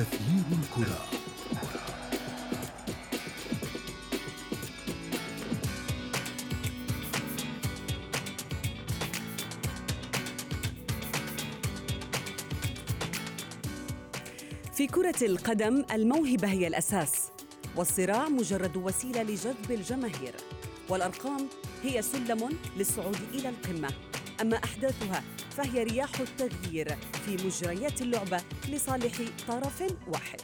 أثير الكرة. في كرة القدم الموهبة هي الأساس والصراع مجرد وسيلة لجذب الجماهير والأرقام هي سلم للصعود إلى القمة. أما أحداثها فهي رياح التغيير في مجريات اللعبة لصالح طرف واحد.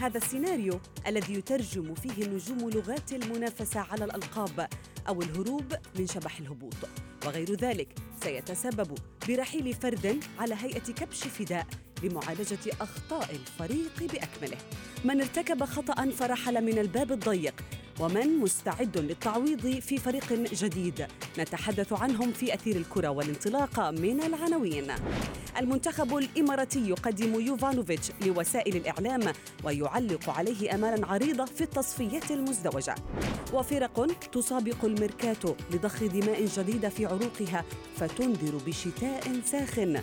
هذا السيناريو الذي يترجم فيه النجوم لغات المنافسة على الألقاب أو الهروب من شبح الهبوط. وغير ذلك سيتسبب برحيل فرد على هيئة كبش فداء لمعالجة أخطاء الفريق بأكمله. من ارتكب خطأ فرحل من الباب الضيق ومن مستعد للتعويض في فريق جديد. نتحدث عنهم في أثير الكرة والانطلاق من العناوين. المنتخب الإماراتي يقدم يوفانوفيتش لوسائل الإعلام ويعلق عليه أمالا عريضة في التصفيات المزدوجة. وفرق تسابق الميركاتو لضخ دماء جديدة في عروقها فتنذر بشتاء ساخن.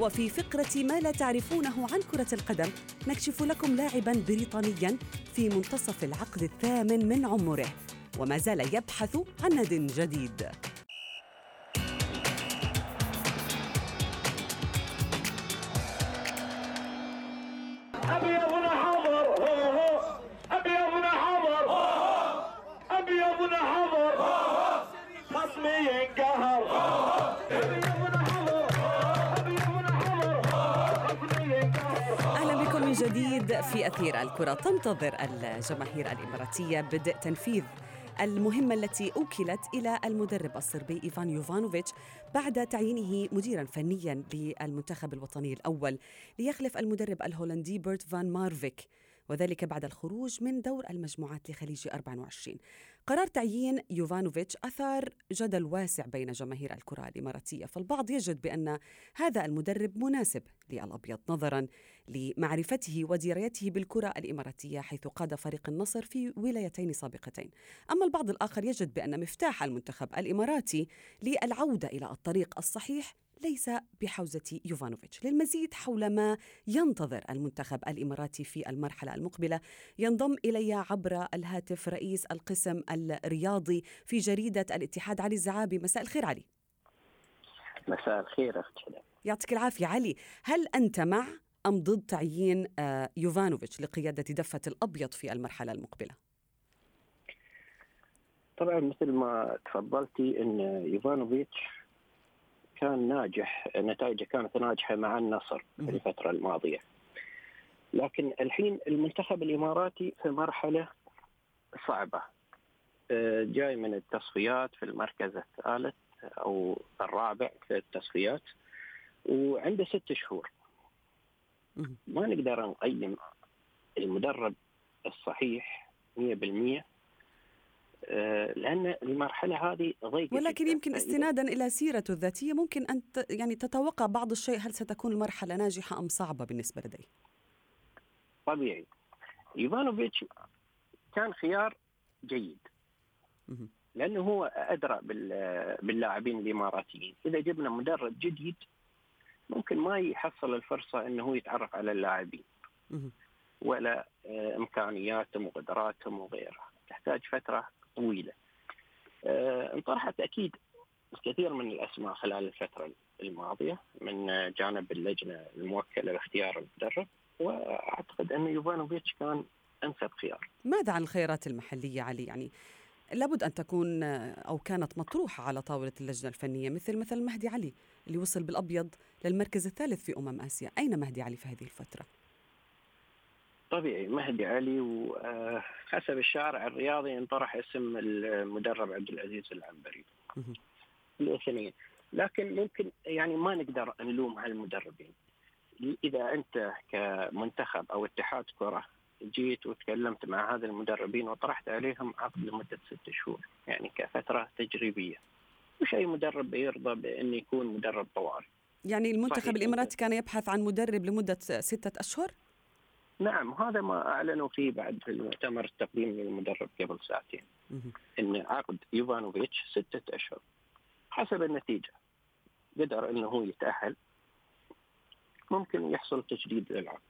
وفي فقرة ما لا تعرفونه عن كرة القدم نكشف لكم لاعبا بريطانيا في منتصف العقد الثامن من عمره. وما زال يبحث عن ناد جديد. جديد في أثير الكرة. تنتظر الجماهير الإماراتية بدء تنفيذ المهمة التي أوكلت إلى المدرب الصربي إيفان يوفانوفيتش بعد تعيينه مديرا فنيا للمنتخب الوطني الأول ليخلف المدرب الهولندي بيرت فان مارفيك. وذلك بعد الخروج من دور المجموعات لخليج 24 قرار تعيين يوفانوفيتش أثار جدل واسع بين جماهير الكرة الإماراتية فالبعض يجد بأن هذا المدرب مناسب للأبيض نظرا لمعرفته ودرايته بالكرة الإماراتية حيث قاد فريق النصر في ولايتين سابقتين. أما البعض الآخر يجد بأن مفتاح المنتخب الإماراتي للعودة إلى الطريق الصحيح ليس بحوزة يوفانوفيتش للمزيد حول ما ينتظر المنتخب الإماراتي في المرحلة المقبلة ينضم إلي عبر الهاتف رئيس القسم الرياضي في جريدة الاتحاد علي الزعابي مساء الخير علي مساء الخير هدى. يعطيك العافية علي هل أنت مع أم ضد تعيين آه، يوفانوفيتش لقيادة دفة الأبيض في المرحلة المقبلة؟ طبعا مثل ما تفضلتي إن يوفانوفيتش كان ناجح نتائجه كانت ناجحة مع النصر في. الفترة الماضية لكن الحين المنتخب الإماراتي في مرحلة صعبة آه، جاي من التصفيات في المركز الثالث أو الرابع في التصفيات وعنده ست شهور. ما نقدر نقيم المدرب الصحيح 100% آه، لأن المرحلة هذه ضيقة ولكن جداً. يمكن استنادا إلى سيرته الذاتية ممكن ت- يعني تتوقع بعض الشيء هل ستكون المرحلة ناجحة أم صعبة بالنسبة لديه؟ طبيعي إيفانوفيتش كان خيار جيد. لأنه هو أدرى بال- باللاعبين الإماراتيين إذا جبنا مدرب جديد ممكن ما يحصل الفرصة إنه هو يتعرف على اللاعبين. ولا آه، إمكانياتهم وقدراتهم وغيرها تحتاج فترة طويلة. آه، انطرحت أكيد الكثير من الأسماء خلال الفترة الماضية من جانب اللجنة الموكلة لاختيار المدرب وأعتقد أن يوفانوفيتش كان أنسب خيار. ماذا عن الخيارات المحلية علي؟ يعني لابد أن تكون أو كانت مطروحة على طاولة اللجنة الفنية مثل مثل مهدي علي اللي وصل بالأبيض للمركز الثالث في أمم آسيا. أين مهدي علي في هذه الفترة؟ طبيعي مهدي علي وحسب الشارع الرياضي انطرح اسم المدرب عبد العزيز العنبري. الاثنين لكن ممكن يعني ما نقدر نلوم على المدربين إذا أنت كمنتخب أو اتحاد كرة جيت وتكلمت مع هذا المدربين وطرحت عليهم عقد لمدة ست شهور يعني كفترة تجريبية مش أي مدرب يرضى بأن يكون مدرب طوارئ يعني المنتخب صحيح. الإماراتي كان يبحث عن مدرب لمدة ستة أشهر؟ نعم هذا ما أعلنوا فيه بعد في المؤتمر التقديم للمدرب قبل ساعتين. إن عقد يوفانوفيتش ستة أشهر. حسب النتيجة قدر إنه هو يتأهل. ممكن يحصل تجديد للعقد.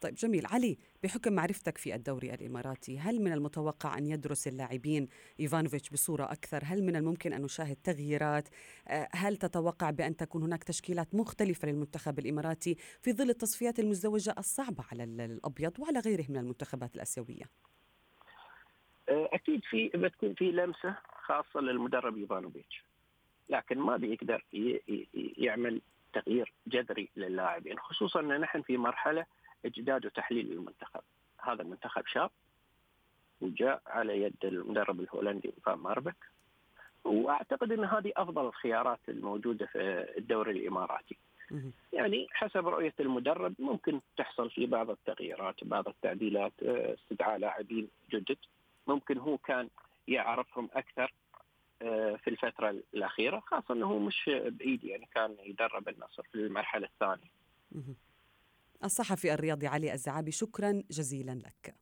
طيب جميل. علي بحكم معرفتك في الدوري الإماراتي هل من المتوقع أن يدرس اللاعبين إيفانوفيتش بصورة أكثر؟ هل من الممكن أن نشاهد تغييرات؟ آه، هل تتوقع بأن تكون هناك تشكيلات مختلفة للمنتخب الإماراتي في ظل التصفيات المزدوجة الصعبة على الأبيض وعلى غيره من المنتخبات الآسيوية؟ آه، أكيد في بتكون في لمسة خاصة للمدرب إيفانوفيتش. لكن ما بيقدر يعمل تغيير جذري للاعبين خصوصا إن نحن في مرحلة إجداد وتحليل المنتخب هذا المنتخب شاب وجاء على يد المدرب الهولندي فان ماربك. وأعتقد إن هذه أفضل الخيارات الموجودة في الدوري الإماراتي. يعني حسب رؤية المدرب ممكن تحصل في بعض التغييرات بعض التعديلات استدعاء لاعبين جدد. ممكن هو كان يعرفهم أكثر آه، في الفترة الأخيرة خاصة إنه مش بعيد يعني كان يدرب النصر في المرحلة الثانية. الصحفي الرياضي علي الزعابي شكرا جزيلا لك.